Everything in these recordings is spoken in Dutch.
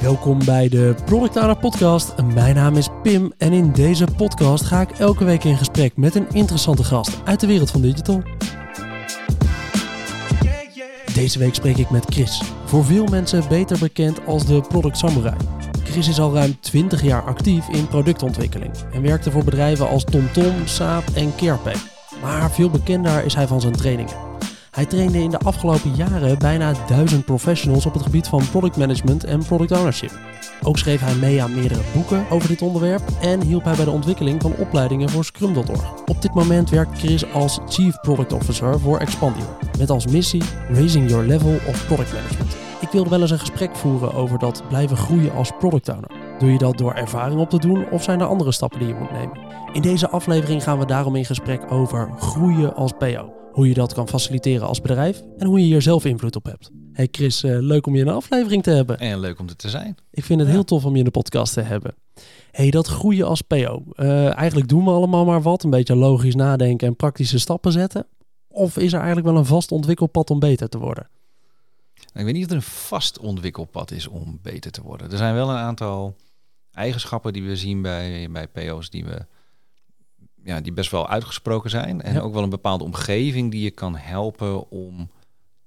Welkom bij de Product Owner Podcast. Mijn naam is Pim en in deze podcast ga ik elke week in gesprek met een interessante gast uit de wereld van digital. Deze week spreek ik met Chris, voor veel mensen beter bekend als de Product Samurai. Chris is al ruim 20 jaar actief in productontwikkeling en werkte voor bedrijven als TomTom, Saab en CarePay. Maar veel bekender is hij van zijn trainingen. Hij trainde in de afgelopen jaren bijna duizend professionals op het gebied van product management en product ownership. Ook schreef hij mee aan meerdere boeken over dit onderwerp en hielp hij bij de ontwikkeling van opleidingen voor Scrum.org. Op dit moment werkt Chris als Chief Product Officer voor Expandio, met als missie Raising Your Level of Product Management. Ik wilde wel eens een gesprek voeren over dat blijven groeien als product owner. Doe je dat door ervaring op te doen of zijn er andere stappen die je moet nemen? In deze aflevering gaan we daarom in gesprek over groeien als PO hoe je dat kan faciliteren als bedrijf en hoe je hier zelf invloed op hebt. Hey Chris, uh, leuk om je in een aflevering te hebben. En leuk om er te zijn. Ik vind het heel tof om je in de podcast te hebben. Hey, dat groeien als PO. Uh, eigenlijk doen we allemaal maar wat, een beetje logisch nadenken en praktische stappen zetten. Of is er eigenlijk wel een vast ontwikkelpad om beter te worden? Ik weet niet of er een vast ontwikkelpad is om beter te worden. Er zijn wel een aantal eigenschappen die we zien bij, bij PO's die we ja, die best wel uitgesproken zijn. En ook wel een bepaalde omgeving die je kan helpen om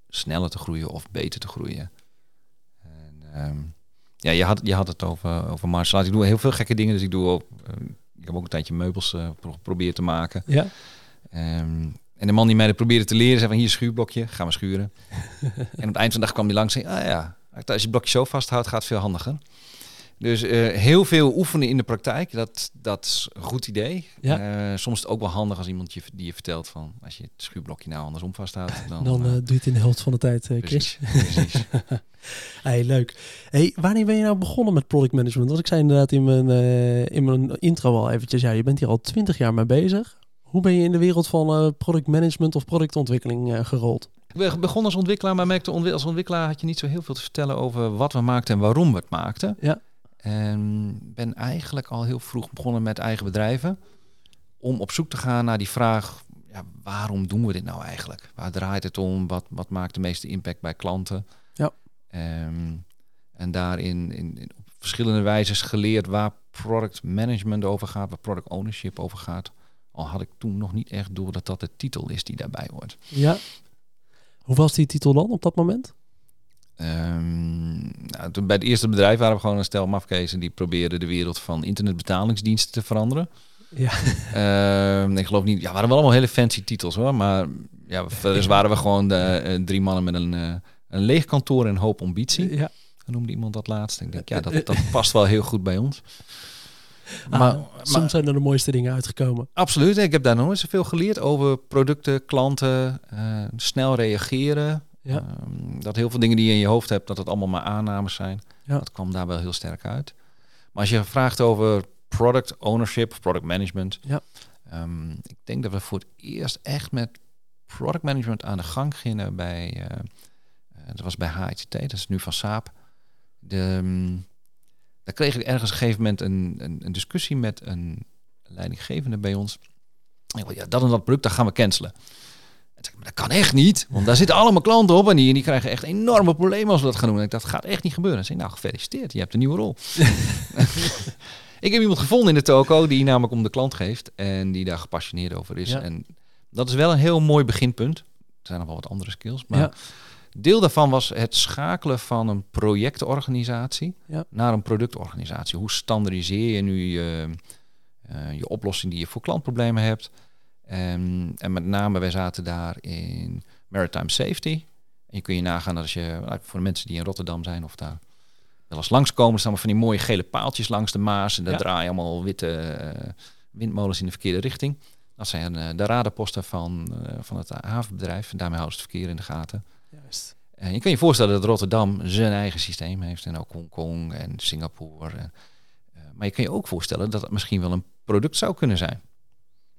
sneller te groeien of beter te groeien. En, um, ja, je had, je had het over, over martial Ik doe heel veel gekke dingen. Dus ik doe ook, uh, ik heb ook een tijdje meubels uh, geprobeerd te maken. Ja. Um, en de man die mij dat probeerde te leren, zei van hier schuurblokje, ga maar schuren. en op het eind van de dag kwam hij langs en zei, ah ja, als je het blokje zo vasthoudt, gaat het veel handiger. Dus uh, heel veel oefenen in de praktijk, dat, dat is een goed idee. Ja. Uh, soms is het ook wel handig als iemand je, die je vertelt van... als je het schuurblokje nou andersom vasthoudt... Dan, dan uh, doe je het in de helft van de tijd, Chris. Precies, precies. hey, leuk. Hey, wanneer ben je nou begonnen met product management? Want ik zei inderdaad in mijn, in mijn intro al eventjes... ja, je bent hier al twintig jaar mee bezig. Hoe ben je in de wereld van product management of productontwikkeling gerold? Ik begon als ontwikkelaar, maar merkte als ontwikkelaar had je niet zo heel veel te vertellen over wat we maakten en waarom we het maakten. Ja. En ben eigenlijk al heel vroeg begonnen met eigen bedrijven. Om op zoek te gaan naar die vraag, ja, waarom doen we dit nou eigenlijk? Waar draait het om? Wat, wat maakt de meeste impact bij klanten? Ja. Um, en daarin in, in, op verschillende wijzes geleerd waar product management over gaat, waar product ownership over gaat. Al had ik toen nog niet echt door dat dat de titel is die daarbij hoort. Ja. Hoe was die titel dan op dat moment? Um, nou, toen bij het eerste bedrijf waren we gewoon een stel mafkezen die probeerden de wereld van internetbetalingsdiensten te veranderen. Ja. Um, ik geloof niet, ja, waren wel allemaal hele fancy titels hoor, maar ja, dus waren we gewoon de, uh, drie mannen met een, uh, een leeg kantoor en een hoop ambitie. Ja. noemde iemand dat laatst. Ik denk, ja, dat, dat past wel heel goed bij ons. Ah, maar, soms zijn er de mooiste dingen uitgekomen. Absoluut. Ik heb daar nog eens zoveel geleerd over producten, klanten, snel reageren. Ja. Ehm, dat heel veel dingen die je in je hoofd hebt, dat het allemaal maar aannames zijn. Ja. Dat kwam daar wel heel sterk uit. Maar als je vraagt over product ownership, product management. Ja. Um, ik denk dat we voor het eerst echt met product management aan de gang gingen bij, uh, dat was bij HIT, dat is nu van Saab. De, um, daar kreeg ik ergens op een gegeven moment een, een, een discussie met een leidinggevende bij ons. Ik ja, dat en dat product, dat gaan we cancelen dat kan echt niet, want daar zitten allemaal klanten op en die, die krijgen echt enorme problemen als we dat gaan doen. En ik, dat gaat echt niet gebeuren. En zei, nou gefeliciteerd, je hebt een nieuwe rol. ik heb iemand gevonden in de toko die namelijk om de klant geeft en die daar gepassioneerd over is. En dat is wel een heel mooi beginpunt. Er zijn nog wel wat andere skills, maar deel daarvan was het schakelen van een projectorganisatie naar een productorganisatie. Hoe standaardiseer je nu je, uh, je oplossing die je voor klantproblemen hebt? En, en met name, wij zaten daar in maritime safety. En je kun je nagaan dat als je, nou, voor de mensen die in Rotterdam zijn of daar wel eens langskomen, staan van die mooie gele paaltjes langs de Maas. En daar draaien allemaal witte uh, windmolens in de verkeerde richting. Dat zijn uh, de radarposten van, uh, van het havenbedrijf. En daarmee houdt het verkeer in de gaten. Juist. En je kan je voorstellen dat Rotterdam zijn eigen systeem heeft. En ook Hongkong en Singapore. En, maar je kan je ook voorstellen dat het misschien wel een product zou kunnen zijn.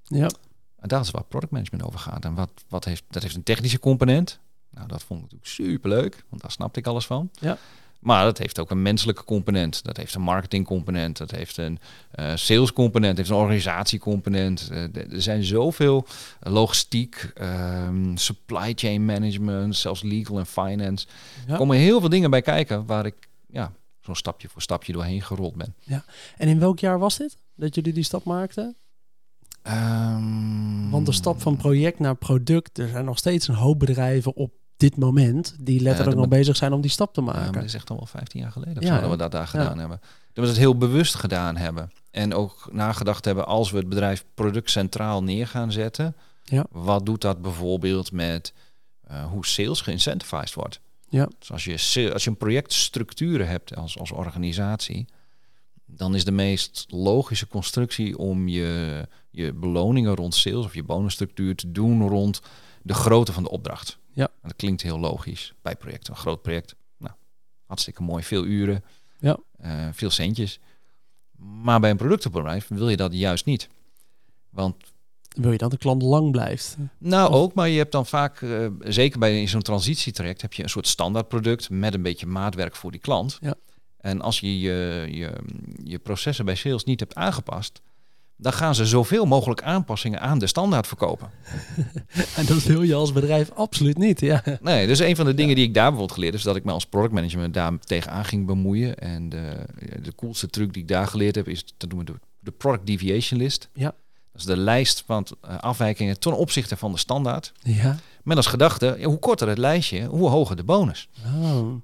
Ja. En dat is waar product management over gaat. En wat, wat heeft, dat heeft een technische component. Nou, dat vond ik natuurlijk superleuk, want daar snapte ik alles van. Ja. Maar dat heeft ook een menselijke component. Dat heeft een marketing component. Dat heeft een uh, sales component. heeft een organisatiecomponent. Uh, er zijn zoveel logistiek, um, supply chain management, zelfs legal en finance. Er komen heel veel dingen bij kijken waar ik ja, zo'n stapje voor stapje doorheen gerold ben. Ja. En in welk jaar was dit dat jullie die stap maakten? Um, Want de stap van project naar product, er zijn nog steeds een hoop bedrijven op dit moment die letterlijk nog bezig zijn om die stap te maken. Ja, dat is echt al wel 15 jaar geleden ja, dat we dat daar gedaan hebben. Dat we het heel bewust gedaan hebben. En ook nagedacht hebben als we het bedrijf product centraal neer gaan zetten. Ja. Wat doet dat bijvoorbeeld met uh, hoe sales geïncentivized wordt? Ja. Dus als je, als je een projectstructuren hebt als, als organisatie, dan is de meest logische constructie om je, je beloningen rond sales of je bonusstructuur te doen rond de grootte van de opdracht. Ja. dat klinkt heel logisch bij projecten. Een groot project, nou, hartstikke mooi, veel uren, ja. Uh, veel centjes. Maar bij een productenbedrijf wil je dat juist niet. Want wil je dat de klant lang blijft? Nou, ook, maar je hebt dan vaak, uh, zeker bij zo'n transitietraject, heb je een soort standaardproduct met een beetje maatwerk voor die klant. Ja. En als je je, je je processen bij sales niet hebt aangepast, dan gaan ze zoveel mogelijk aanpassingen aan de standaard verkopen. en dat wil je als bedrijf absoluut niet. Ja. Nee, dus een van de dingen die ik daar bijvoorbeeld geleerd heb, is dat ik me als productmanagement daar tegenaan ging bemoeien. En de, de coolste truc die ik daar geleerd heb, is te doen de, de product deviation list. Ja. Dat is de lijst van eh, afwijkingen ten opzichte van de standaard. Ja. Met als gedachte, hoe korter het lijstje, hoe hoger de bonus. Oh.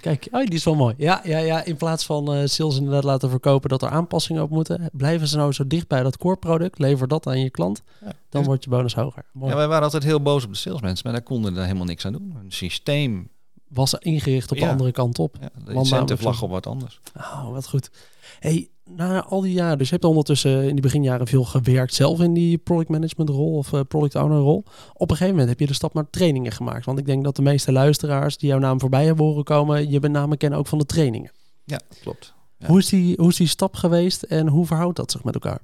Kijk, oh, die is wel mooi. Ja, ja, ja. In plaats van uh, sales inderdaad laten verkopen dat er aanpassingen op moeten, blijven ze nou zo dicht bij dat core product, lever dat aan je klant, dan wordt je bonus hoger. Ja, wij waren altijd heel boos op de salesmensen, maar daar konden er helemaal niks aan doen. Een systeem was ingericht op de andere kant op. Ja, de incentive lag op wat anders. Oh, wat goed. Hey, na al die jaren, dus je hebt ondertussen in die beginjaren veel gewerkt zelf in die product management rol of uh, product owner rol. Op een gegeven moment heb je de stap naar trainingen gemaakt. Want ik denk dat de meeste luisteraars die jouw naam voorbij hebben horen komen, je met name kennen ook van de trainingen. Ja, klopt. Hoe, is die, hoe is die stap geweest en hoe verhoudt dat zich met elkaar?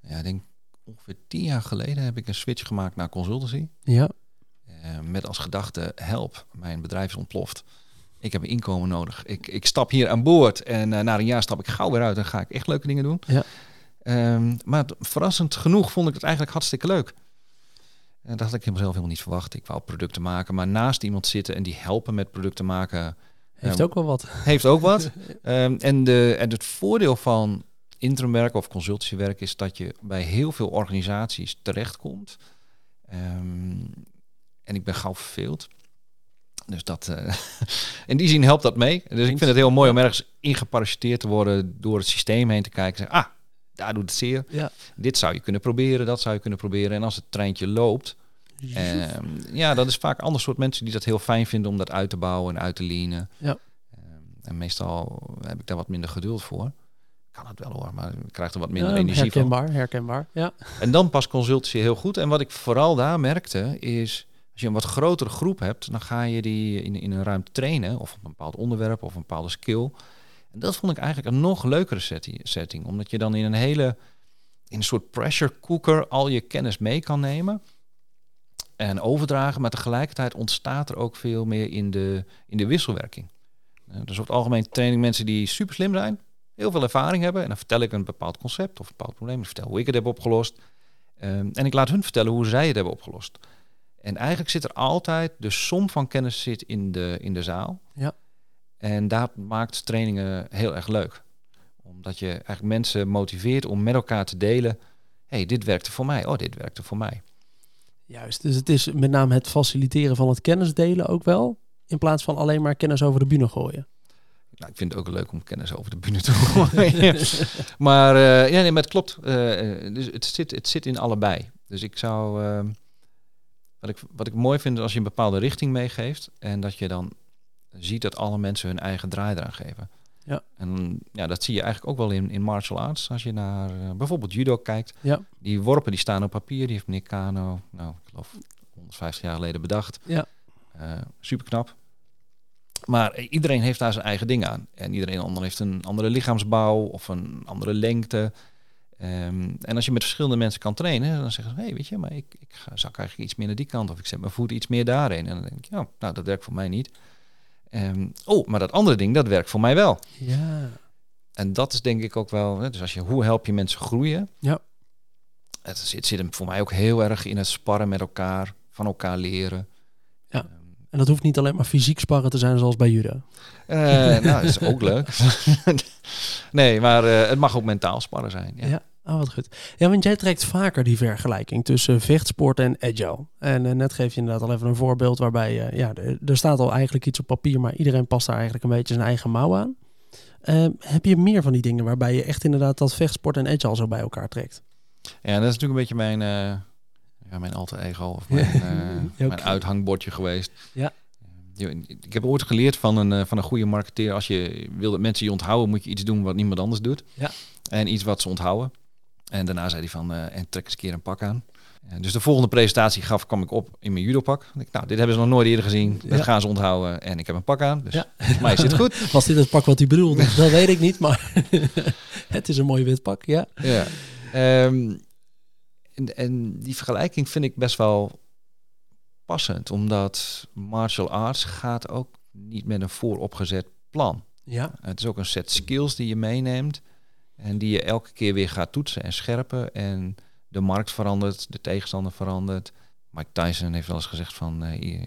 Ja, ik denk ongeveer tien jaar geleden heb ik een switch gemaakt naar consultancy. Ja. Uh, met als gedachte, help, mijn bedrijf is ontploft ik heb een inkomen nodig. Ik, ik stap hier aan boord en uh, na een jaar stap ik gauw weer uit en ga ik echt leuke dingen doen. Ja. Um, maar verrassend genoeg vond ik het eigenlijk hartstikke leuk. En dat had ik zelf helemaal niet verwacht. Ik wou producten maken, maar naast iemand zitten en die helpen met producten maken. Heeft um, ook wel wat. Heeft ook wat. um, en, de, en het voordeel van interimwerk of consultancywerk is dat je bij heel veel organisaties terechtkomt. en ik ben gauw verveeld. Dus dat, uh, in die zin helpt dat mee. Dus ik vind het heel mooi om ergens ingeparachuteerd te worden door het systeem heen te kijken. Zeggen, ah, daar doet het zeer. Ja. Dit zou je kunnen proberen, dat zou je kunnen proberen. En als het treintje loopt, uh, ja, dat is vaak een ander soort mensen die dat heel fijn vinden om dat uit te bouwen en uit te lenen. Ja. Uh, en meestal heb ik daar wat minder geduld voor. Kan het wel hoor, maar ik krijg er wat minder energie herkenbaar, van. Herkenbaar, ja. En dan pas consultancy heel goed. En wat ik vooral daar merkte is als je een wat grotere groep hebt, dan ga je die in, in een ruimte trainen, of op een bepaald onderwerp of een bepaalde skill. En dat vond ik eigenlijk een nog leukere setting, omdat je dan in een hele, in een soort pressure cooker al je kennis mee kan nemen en overdragen, maar tegelijkertijd ontstaat er ook veel meer in de, in de wisselwerking. Uh, dus op het algemeen training mensen die super slim zijn, heel veel ervaring hebben, en dan vertel ik een bepaald concept of een bepaald probleem, ik vertel hoe ik het heb opgelost, um, en ik laat hun vertellen hoe zij het hebben opgelost. En eigenlijk zit er altijd de som van kennis zit in de, in de zaal. Ja. En dat maakt trainingen heel erg leuk. Omdat je eigenlijk mensen motiveert om met elkaar te delen. hey, dit werkte voor mij. Oh, dit werkte voor mij. Juist, dus het is met name het faciliteren van het kennisdelen ook wel. In plaats van alleen maar kennis over de bühne gooien. Nou, ik vind het ook leuk om kennis over de bühne te gooien. maar uh, ja, nee, maar het klopt. Uh, dus het zit, het zit in allebei. Dus ik zou... Uh, wat ik, wat ik mooi vind is als je een bepaalde richting meegeeft en dat je dan ziet dat alle mensen hun eigen draai eraan geven. Ja. En ja, dat zie je eigenlijk ook wel in, in martial arts. Als je naar uh, bijvoorbeeld judo kijkt. Ja. Die worpen die staan op papier. Die heeft meneer Kano, nou, ik geloof 150 jaar geleden bedacht. Ja. Uh, super knap. Maar iedereen heeft daar zijn eigen ding aan. En iedereen ander heeft een andere lichaamsbouw of een andere lengte. Um, en als je met verschillende mensen kan trainen, dan zeggen ze, hé, hey, weet je, maar ik, ik ga, zak eigenlijk iets meer naar die kant of ik zet mijn voet iets meer daarin. En dan denk ik, ja, nou, dat werkt voor mij niet. Um, oh, maar dat andere ding, dat werkt voor mij wel. Ja. En dat is denk ik ook wel, hè, dus als je, hoe help je mensen groeien? Ja. Het zit, zit hem voor mij ook heel erg in het sparren met elkaar, van elkaar leren. Ja. En dat hoeft niet alleen maar fysiek sparren te zijn zoals bij judo. Uh, nou, dat is ook leuk. nee, maar uh, het mag ook mentaal sparren zijn. Ja. ja. Oh, wat goed. Ja, want jij trekt vaker die vergelijking tussen vechtsport en agile. En uh, net geef je inderdaad al even een voorbeeld waarbij, ja, er staat al eigenlijk iets op papier, maar iedereen past daar eigenlijk een beetje zijn eigen mouw aan. Uh, heb je meer van die dingen waarbij je echt inderdaad dat vechtsport en agile zo bij elkaar trekt? Ja, dat is natuurlijk een beetje mijn, ja, mijn alter ego of mijn, mijn uithangbordje geweest. Ja. Ik heb ooit geleerd van een, van een goede marketeer, als je wil dat mensen je onthouden, moet je iets doen wat niemand anders doet. Ja. En iets wat ze onthouden. En daarna zei hij van, uh, en trek eens een keer een pak aan. En dus de volgende presentatie gaf, kwam ik op in mijn judopak. Ik, nou, dit hebben ze nog nooit eerder gezien. Dat gaan ze onthouden. En ik heb een pak aan. Dus ja. mij zit goed. Was dit het pak wat hij bedoelde? dat weet ik niet, maar het is een mooi wit pak, ja. ja. Um, en, en die vergelijking vind ik best wel passend. Omdat martial arts gaat ook niet met een vooropgezet plan. Ja. Het is ook een set skills die je meeneemt. En die je elke keer weer gaat toetsen en scherpen. En de markt verandert, de tegenstander verandert. Mike Tyson heeft wel eens gezegd van uh,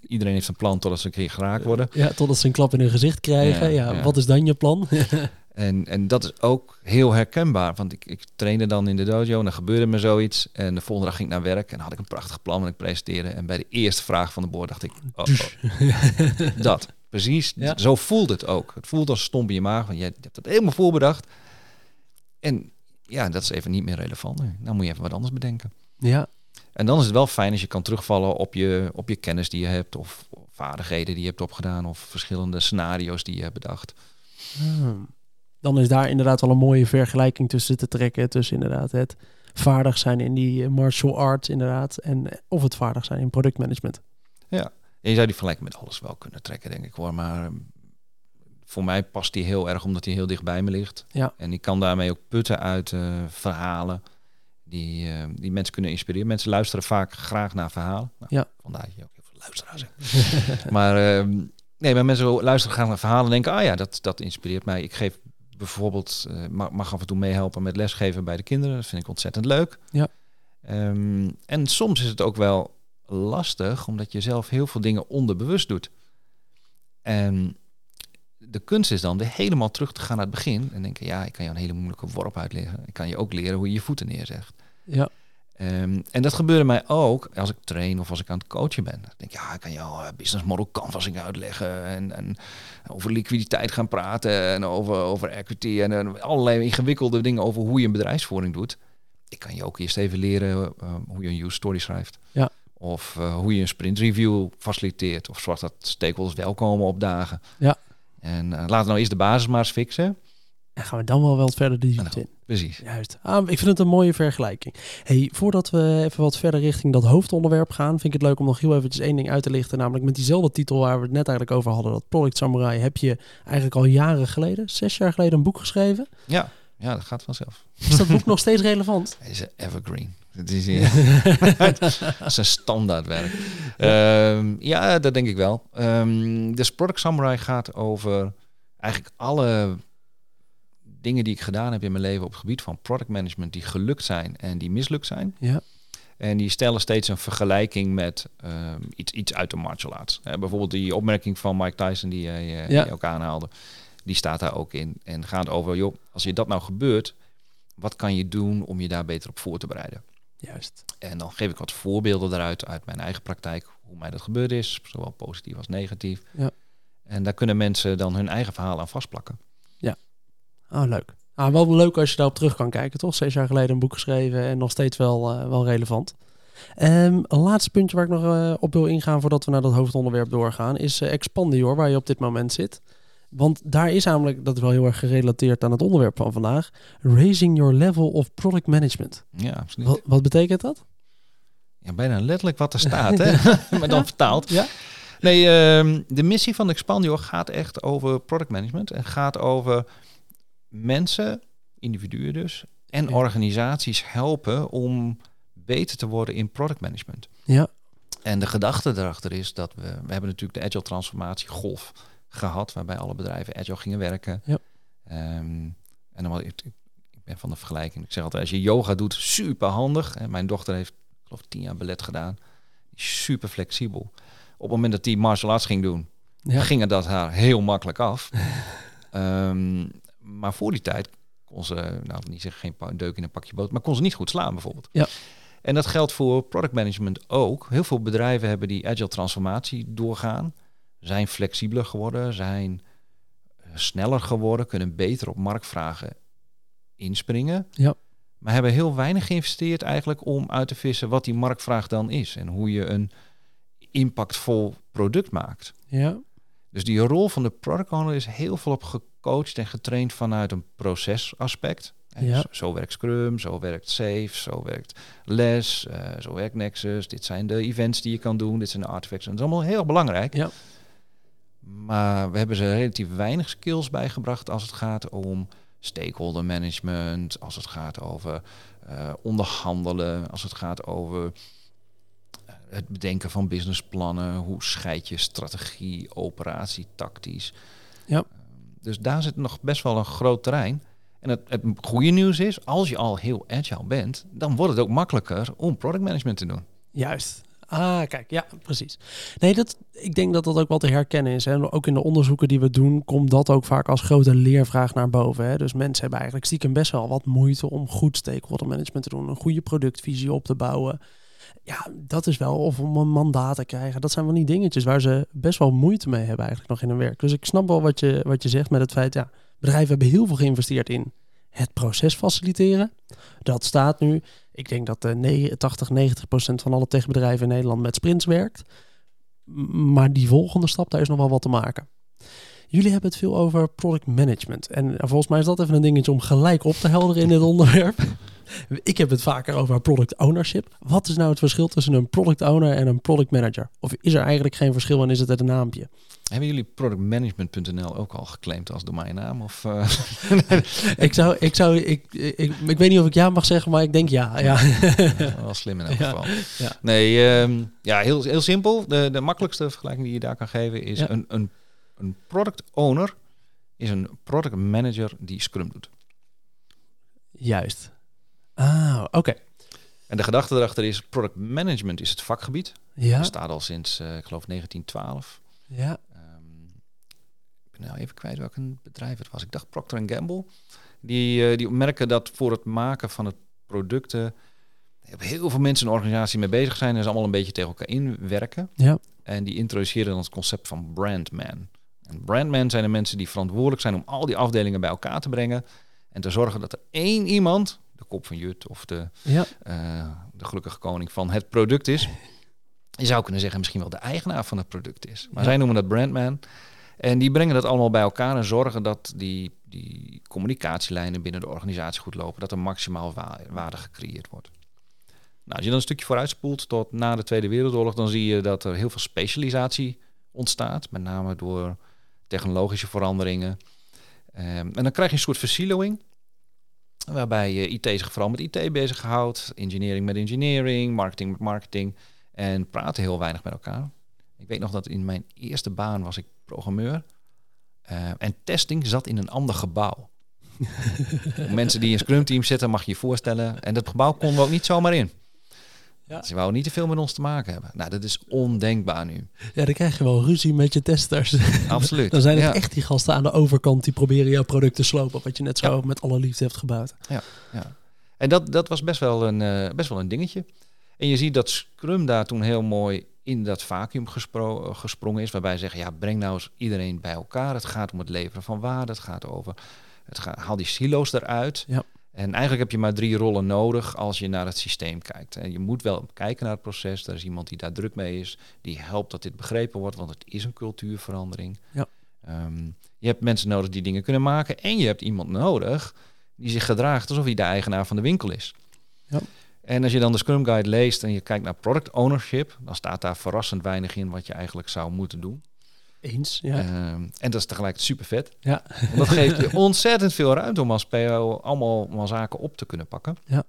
iedereen heeft een plan totdat ze een keer geraakt worden. Ja, totdat ze een klap in hun gezicht krijgen. Ja, ja. wat is dan je plan? en, en dat is ook heel herkenbaar. Want ik, ik trainde dan in de dojo en dan gebeurde me zoiets. En de volgende dag ging ik naar werk en had ik een prachtig plan en ik presenteerde. En bij de eerste vraag van de boord dacht ik, oh, oh. dat. Precies, ja. zo voelt het ook. Het voelt als stomp in je maag, want je hebt het helemaal voorbedacht. En ja, dat is even niet meer relevant. Dan moet je even wat anders bedenken. Ja. En dan is het wel fijn als je kan terugvallen op je, op je kennis die je hebt, of vaardigheden die je hebt opgedaan, of verschillende scenario's die je hebt bedacht. Hmm. Dan is daar inderdaad wel een mooie vergelijking tussen te trekken. Tussen inderdaad het vaardig zijn in die martial arts, inderdaad. En of het vaardig zijn in productmanagement. Ja, en je zou die vergelijking met alles wel kunnen trekken, denk ik hoor. Maar voor mij past die heel erg omdat hij heel dicht bij me ligt. Ja. En ik kan daarmee ook putten uit uh, verhalen die, uh, die mensen kunnen inspireren. Mensen luisteren vaak graag naar verhalen. Nou, ja. Vandaar dat je ook heel veel luisteraars hebt. maar uh, nee, maar mensen luisteren graag naar verhalen en denken, ah ja, dat, dat inspireert mij. Ik geef bijvoorbeeld, uh, mag, mag af en toe meehelpen met lesgeven bij de kinderen. Dat vind ik ontzettend leuk. Ja. Um, en soms is het ook wel lastig, omdat je zelf heel veel dingen onderbewust doet. En de kunst is dan weer helemaal terug te gaan naar het begin. En denken, ja, ik kan je een hele moeilijke worp uitleggen. Ik kan je ook leren hoe je je voeten neerzegt. Ja. Um, en dat gebeurde mij ook als ik train of als ik aan het coachen ben. Dan denk ik, ja, ik kan jou uh, business model canvassing uitleggen. En, en over liquiditeit gaan praten. En over, over equity. En, en allerlei ingewikkelde dingen over hoe je een bedrijfsvoering doet. Ik kan je ook eerst even leren uh, hoe je een use story schrijft. Ja. Of uh, hoe je een sprint review faciliteert. Of zorgt dat stakeholders welkomen op dagen. Ja. En uh, laten we nou eerst de basis maar eens fixen. En gaan we dan wel wat verder de diepte in. Precies. Juist. Ah, ik vind het een mooie vergelijking. Hey, voordat we even wat verder richting dat hoofdonderwerp gaan, vind ik het leuk om nog heel eventjes één ding uit te lichten. Namelijk met diezelfde titel waar we het net eigenlijk over hadden, dat Product Samurai, heb je eigenlijk al jaren geleden, zes jaar geleden, een boek geschreven. Ja, ja dat gaat vanzelf. Is dat boek nog steeds relevant? Hij is een evergreen. Het is, ja. is een standaardwerk. Ja. Um, ja, dat denk ik wel. Um, dus Product Samurai gaat over eigenlijk alle dingen die ik gedaan heb in mijn leven op het gebied van product management die gelukt zijn en die mislukt zijn. Ja. En die stellen steeds een vergelijking met um, iets, iets uit de martial arts. Uh, bijvoorbeeld die opmerking van Mike Tyson die jij uh, ja. ook aanhaalde. Die staat daar ook in. En gaat over, joh, als je dat nou gebeurt, wat kan je doen om je daar beter op voor te bereiden? Juist. En dan geef ik wat voorbeelden daaruit uit mijn eigen praktijk, hoe mij dat gebeurd is, zowel positief als negatief. Ja. En daar kunnen mensen dan hun eigen verhaal aan vastplakken. Ah, leuk. Ah, wel leuk als je daarop terug kan kijken, toch? Zes jaar geleden een boek geschreven en nog steeds wel, uh, wel relevant. Um, een laatste puntje waar ik nog uh, op wil ingaan voordat we naar dat hoofdonderwerp doorgaan, is uh, Expandior, waar je op dit moment zit. Want daar is namelijk, dat is wel heel erg gerelateerd aan het onderwerp van vandaag, raising your level of product management. Ja, absoluut. Wat, wat betekent dat? Ja, bijna letterlijk wat er staat, hè? maar dan vertaald. Ja? Nee, uh, de missie van Expandior gaat echt over product management en gaat over mensen, individuen dus, en ja. organisaties helpen om beter te worden in product management. Ja. En de gedachte erachter is dat we, we hebben natuurlijk de agile transformatie golf gehad, waarbij alle bedrijven agile gingen werken. Ja. Um, en dan ik, ik ben van de vergelijking. Ik zeg altijd, als je yoga doet, super handig. En mijn dochter heeft, geloof ik, tien jaar ballet gedaan. Super flexibel. Op het moment dat die martial arts ging doen, ja. ging dat haar heel makkelijk af. Ehm, maar voor die tijd kon ze, nou niet zeggen geen deuk in een pakje boot, maar kon ze niet goed slaan bijvoorbeeld. Ja. En dat geldt voor product management ook. Heel veel bedrijven hebben die agile transformatie doorgaan, zijn flexibeler geworden, zijn eh, sneller geworden, kunnen beter op marktvragen inspringen. Ja. Maar hebben heel weinig geïnvesteerd eigenlijk om uit te vissen wat die marktvraag dan is en hoe je een impactvol product maakt. Ja. Dus die rol van de product owner is heel veel op gecoacht en getraind vanuit een procesaspect. Ja. Zo werkt Scrum, zo werkt Safe, zo werkt Les, uh, zo werkt Nexus. Dit zijn de events die je kan doen, dit zijn de artifacts. En dat is allemaal heel belangrijk. Ja. Maar we hebben ze relatief weinig skills bijgebracht als het gaat om stakeholder management, als het gaat over uh, onderhandelen, als het gaat over eh, het bedenken van businessplannen, hoe scheid je strategie, operatie, tactisch. Ja. Dus daar zit nog best wel een groot terrein. En het, het goede nieuws is, als je al heel agile bent, dan wordt het ook makkelijker om product management te doen. Juist. Ah, kijk, ja, precies. Nee, dat, ik denk dat dat ook wel te herkennen is. Hè. Ook in de onderzoeken die we doen, komt dat ook vaak als grote leervraag naar boven. Hè. Dus mensen hebben eigenlijk stiekem best wel wat moeite om goed stakeholder management te doen, een goede productvisie op te bouwen. Ja, dat is wel, of om een mandaat te krijgen. Dat zijn wel die dingetjes waar ze best wel moeite mee hebben eigenlijk nog in hun werk. Dus ik snap wel wat je, wat je zegt met het feit, ja, bedrijven hebben heel veel geïnvesteerd in het proces faciliteren. Dat staat nu. Ik denk dat de 80, 90 procent van alle techbedrijven in Nederland met sprints werkt. Maar die volgende stap, daar is nog wel wat te maken. Jullie hebben het veel over product management. En volgens mij is dat even een dingetje om gelijk op te helderen in dit onderwerp. Ik heb het vaker over product ownership. Wat is nou het verschil tussen een product owner en een product manager? Of is er eigenlijk geen verschil en is het het een naampje? Hebben jullie productmanagement.nl ook al geclaimd als domeinnaam? Of, uh... ik, zou, ik, zou, ik, ik, ik, weet niet of ik ja mag zeggen, maar ik denk ja. ja. ja wel slim in elk geval. Ja. Nee, um, ja, heel, heel simpel. De, de makkelijkste vergelijking die je daar kan geven is een, een, een product owner is een product manager die Scrum doet. Juist. Ah, oké. En de gedachte erachter is, product management is het vakgebied. Ja. Dat staat al sinds, uh, ik geloof, 1912. Ja. Um, ik ben nou even kwijt welk een bedrijf het was. Ik dacht Procter Gamble. Die, uh, die merken dat voor het maken van het producten heel veel mensen in een organisatie mee bezig zijn en ze allemaal een beetje tegen elkaar inwerken. Ja. En die introduceren dan het concept van brandman. En brandman zijn de mensen die verantwoordelijk zijn om al die afdelingen bij elkaar te brengen en te zorgen dat er één iemand de kop van Jut of de, ja. uh, de gelukkige koning van het product is. Je zou kunnen zeggen misschien wel de eigenaar van het product is. Maar zij noemen dat brandman. En die brengen dat allemaal bij elkaar en zorgen dat die, die communicatielijnen binnen de organisatie goed lopen. Dat er maximaal waarde gecreëerd wordt. Nou, als je dan een stukje vooruitspoelt tot na de Tweede Wereldoorlog, dan zie je dat er heel veel specialisatie ontstaat. Met name door technologische veranderingen. Um, en dan krijg je een soort versiloing. Waarbij je IT zich vooral met IT bezighoudt, engineering met engineering, marketing met marketing. En praten heel weinig met elkaar. Ik weet nog dat in mijn eerste baan was ik programmeur. Uh, en testing zat in een ander gebouw. Mensen die in Scrum team zitten, mag je je voorstellen. En dat gebouw konden we ook niet zomaar in. Ja. Ze wouden niet te veel met ons te maken hebben. Nou, dat is ondenkbaar nu. Ja, dan krijg je wel ruzie met je testers. Absoluut. dan zijn het echt die gasten aan de overkant die proberen jouw product te slopen. Wat je net zo met alle liefde hebt gebouwd. Ja, ja. En dat, dat was best wel, een, uh, best wel een dingetje. En je ziet dat Scrum daar toen heel mooi in dat vacuüm gespro gesprongen is. Waarbij ze zeggen, ja, breng nou eens iedereen bij elkaar. Het gaat om het leveren van waarde. Het gaat over, het gaat, haal die silo's eruit. Ja. En eigenlijk heb je maar drie rollen nodig als je naar het systeem kijkt. En je moet wel kijken naar het proces. Er is iemand die daar druk mee is, die helpt dat dit begrepen wordt, want het is een cultuurverandering. Ja. Um, je hebt mensen nodig die dingen kunnen maken en je hebt iemand nodig die zich gedraagt alsof hij de eigenaar van de winkel is. Ja. En als je dan de Scrum Guide leest en je kijkt naar product ownership, dan staat daar verrassend weinig in wat je eigenlijk zou moeten doen. Eens, ja. Um, en dat is tegelijk super vet. Ja. Want dat geeft je ontzettend veel ruimte om als PO allemaal, allemaal zaken op te kunnen pakken. Ja.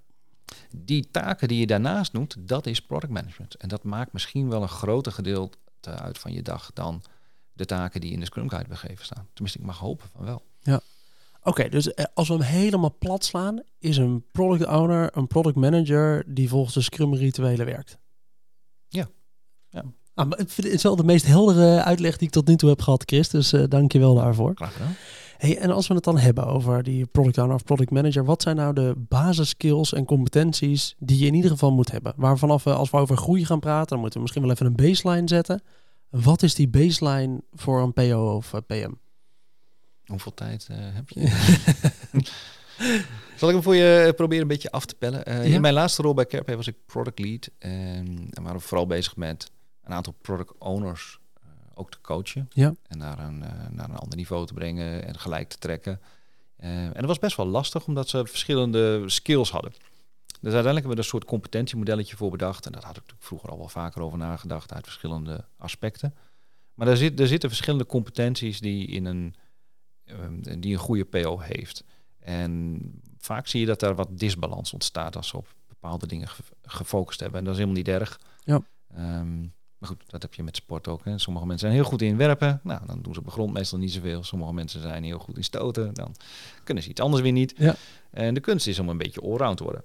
Die taken die je daarnaast doet, dat is product management. En dat maakt misschien wel een groter gedeelte uit van je dag dan de taken die in de Scrum Guide begeven staan. Tenminste, ik mag hopen van wel. Ja. Oké, dus eh, als we hem helemaal plat slaan, is een product owner een product manager die volgens de Scrum rituelen werkt. Ja. Ah, maar het is wel de meest heldere uitleg die ik tot nu toe heb gehad, Chris. Dus uh, dank je wel daarvoor. Graag gedaan. Hey, en als we het dan hebben over die product owner of product manager, wat zijn nou de basiskills en competenties die je in ieder geval moet hebben? Waarvan we, als we over groei gaan praten, dan moeten we misschien wel even een baseline zetten. Wat is die baseline voor een PO of PM? Hoeveel tijd uh, heb je? Zal ik hem voor je proberen een beetje af te pellen? Uh, In mijn laatste rol bij Carpe was ik product lead. En, en waren we vooral bezig met een aantal product owners uh, ook te coachen. Ja. En naar een, uh, naar een ander niveau te brengen en gelijk te trekken. en dat was best wel lastig, omdat ze verschillende skills hadden. Dus uiteindelijk hebben we er een soort competentiemodelletje voor bedacht. En dat had ik vroeger al wel vaker over nagedacht uit verschillende aspecten. Maar er, zit, er zitten verschillende competenties die, in een, um, die een goede PO heeft. En vaak zie je dat er wat disbalans ontstaat als ze op bepaalde dingen gefocust hebben. En dat is helemaal niet erg. Ja. Um, maar goed, dat heb je met sport ook. Hè. Sommige mensen zijn heel goed in werpen. Nou, dan doen ze op de grond meestal niet zoveel. Sommige mensen zijn heel goed in stoten. Dan kunnen ze iets anders weer niet. Ja. En de kunst is om een beetje allround te worden.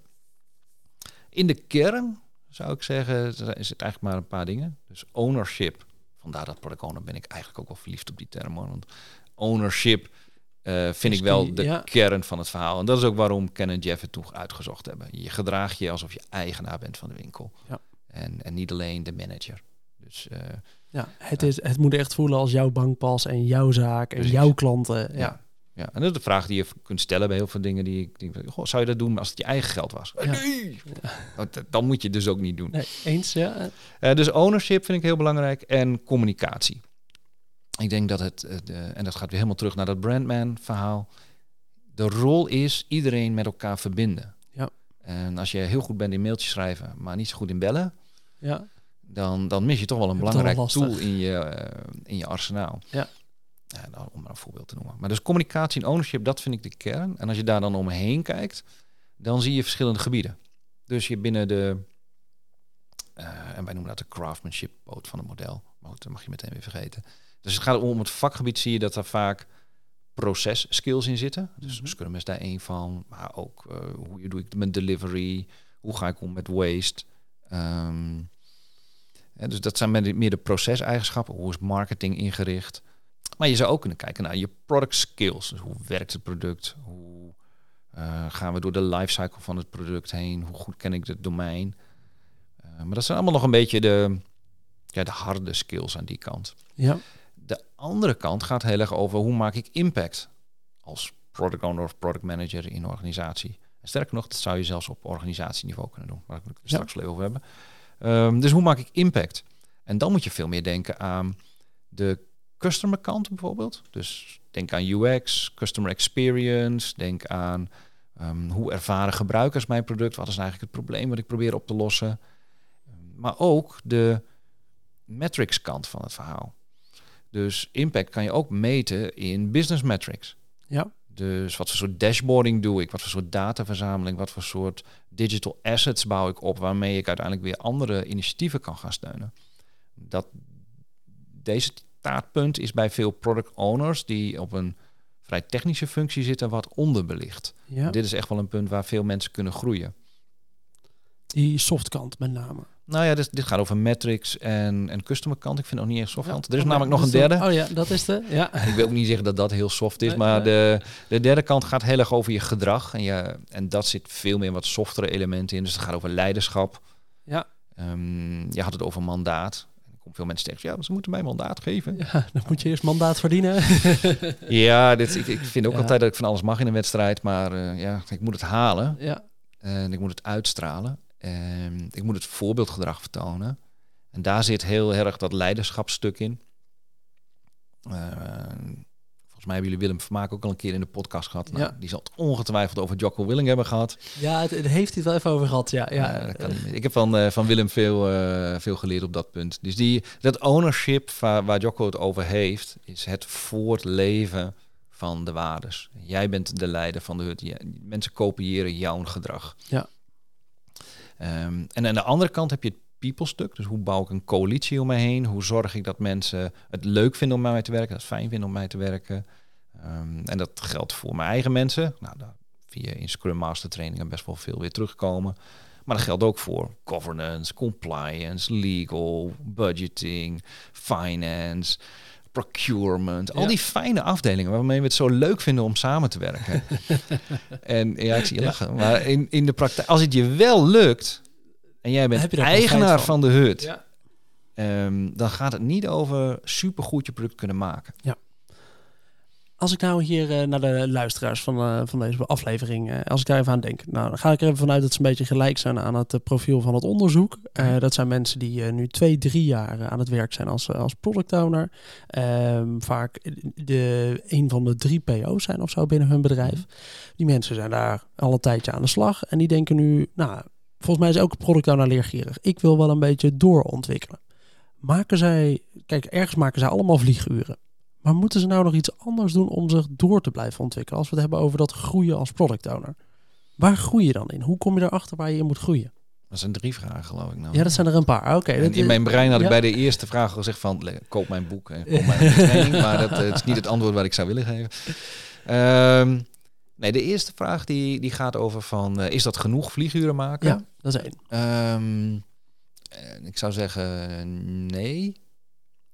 In de kern zou ik zeggen, is het eigenlijk maar een paar dingen. Dus ownership. Vandaar dat product owner ben ik eigenlijk ook wel verliefd op die term. Want ownership uh, vind ik wel de kern van het verhaal. En dat is ook waarom Ken en Jeff het toen uitgezocht hebben. Je gedraagt je alsof je eigenaar bent van de winkel. Ja. En, en niet alleen de manager. Dus, uh, ja, het, is, het moet echt voelen als jouw bankpas en jouw zaak en jouw klanten. Ja. ja. en dat is de vraag die je kunt stellen bij heel veel dingen die ik denk, goh, zou je dat doen als het je eigen geld was? Ja. Nee! Dan moet je het dus ook niet doen. Nee, eens, ja. Uh, dus ownership vind ik heel belangrijk en communicatie. Ik denk dat het, uh, en dat gaat weer helemaal terug naar dat brandman verhaal. De rol is iedereen met elkaar verbinden. Ja. En als je heel goed bent in mailtjes schrijven, maar niet zo goed in bellen, ja. Dan, dan mis je toch wel een belangrijk tool in je, uh, in je arsenaal. Ja. ja nou, om maar een voorbeeld te noemen. Maar dus communicatie en ownership, dat vind ik de kern. En als je daar dan omheen kijkt, dan zie je verschillende gebieden. Dus je binnen de, uh, en wij noemen dat de craftsmanship poot van het model. Maar dat mag je meteen weer vergeten. Dus het gaat om het vakgebied, zie je dat er vaak proces skills in zitten. Dus mm -hmm. Scrum is daar één van. Maar ook uh, hoe doe ik mijn delivery? Hoe ga ik om met waste? Um, ja, dus dat zijn meer de proceseigenschappen. Hoe is marketing ingericht? Maar je zou ook kunnen kijken naar je product skills. Dus hoe werkt het product? Hoe uh, gaan we door de lifecycle van het product heen? Hoe goed ken ik het domein? Uh, maar dat zijn allemaal nog een beetje de, ja, de harde skills aan die kant. Ja. De andere kant gaat heel erg over hoe maak ik impact als product owner of product manager in een organisatie. En sterker nog, dat zou je zelfs op organisatieniveau kunnen doen, waar ik het straks ja. over hebben. Um, dus hoe maak ik impact? En dan moet je veel meer denken aan de customer kant bijvoorbeeld. Dus denk aan UX, customer experience, denk aan um, hoe ervaren gebruikers mijn product, wat is nou eigenlijk het probleem wat ik probeer op te lossen. Maar ook de metrics kant van het verhaal. Dus impact kan je ook meten in business metrics. Ja. Dus wat voor soort dashboarding doe ik? Wat voor soort dataverzameling? Wat voor soort digital assets bouw ik op waarmee ik uiteindelijk weer andere initiatieven kan gaan steunen? Dat, deze taartpunt is bij veel product owners die op een vrij technische functie zitten wat onderbelicht. Ja. Dit is echt wel een punt waar veel mensen kunnen groeien. Die softkant met name. Nou ja, dit, dit gaat over metrics en, en customer kant. Ik vind het nog niet echt. Ja, er is namelijk nog een derde. Oh ja, dat is de. Ja. Ik wil ook niet zeggen dat dat heel soft is, Nee, maar nee. de, de derde kant gaat heel erg over je gedrag. En, je, en dat zit veel meer wat softere elementen in. Dus het gaat over leiderschap. Ja. Ehm, je had het over mandaat. Er komen veel mensen tegen, ja, ze moeten mij mandaat geven. ja, dan moet je eerst mandaat verdienen. Ja, dit, ik, ik vind ook Ja. altijd dat ik van alles mag in een wedstrijd. Maar eh, ja, ik moet het halen. ja. En ik moet het uitstralen. En ik moet het voorbeeldgedrag vertonen. En daar zit heel erg dat leiderschapsstuk in. Eh, volgens mij hebben jullie Willem Vermaak ook al een keer in de podcast gehad. Nou, Ja. Die zal het ongetwijfeld over Jocko Willing hebben gehad. ja, het, het heeft hij het wel even over gehad. Ja, ja. Eh, kan ik heb van, eh, van Willem veel, eh, veel geleerd op dat punt. Dus die, dat ownership waar, waar Jocko het over heeft, is het voortleven van de waardes. Jij bent de leider van de hut. Mensen kopiëren jouw gedrag. Ja. Ehm, en aan de andere kant heb je het people stuk. Dus hoe bouw ik een coalitie om me heen? Hoe zorg ik dat mensen het leuk vinden om met mij te werken, dat het fijn vinden om mij te werken? Ehm, en dat geldt voor mijn eigen mensen. Nou, daar via in Scrum Master trainingen best wel veel weer terugkomen. Maar dat geldt ook voor governance, compliance, legal, budgeting, finance, procurement. Al die fijne afdelingen waarmee we het zo leuk vinden om samen te werken. en ja, ik zie je lachen. Maar in, in de praktijk, als het je wel lukt en jij bent eigenaar van. van. de hut, um, dan gaat het niet over supergoed je product kunnen maken. Ja. Als ik nou hier uh, naar de luisteraars van, uh, van deze aflevering, uh, als ik daar even aan denk, nou, dan ga ik er even vanuit dat ze een beetje gelijk zijn aan het profiel van het onderzoek. dat zijn mensen die nu twee, drie jaar aan het werk zijn als, als product owner. Ehm, vaak de, een van de drie PO's zijn of zo binnen hun bedrijf. Mhm. Die mensen zijn daar al een tijdje aan de slag en die denken nu, nou, volgens mij is elke product owner leergierig. Ik wil wel een beetje doorontwikkelen. Maken zij, kijk, ergens maken zij allemaal vlieguren. Maar moeten ze nou nog iets anders doen om zich door te blijven ontwikkelen? Als we het hebben over dat groeien als product owner. Waar groei je dan in? Hoe kom je erachter waar je in moet groeien? Dat zijn drie vragen, geloof ik. Nou. Ja, dat zijn er een paar. Oké. in mijn brein had ik bij de eerste vraag gezegd van koop mijn boek en koop mijn training. maar dat het is niet het antwoord wat ik zou willen geven. Um, nee, de eerste vraag die, die gaat over van uh, is dat genoeg vlieguren maken? Ja, dat is één. Um, ik zou zeggen nee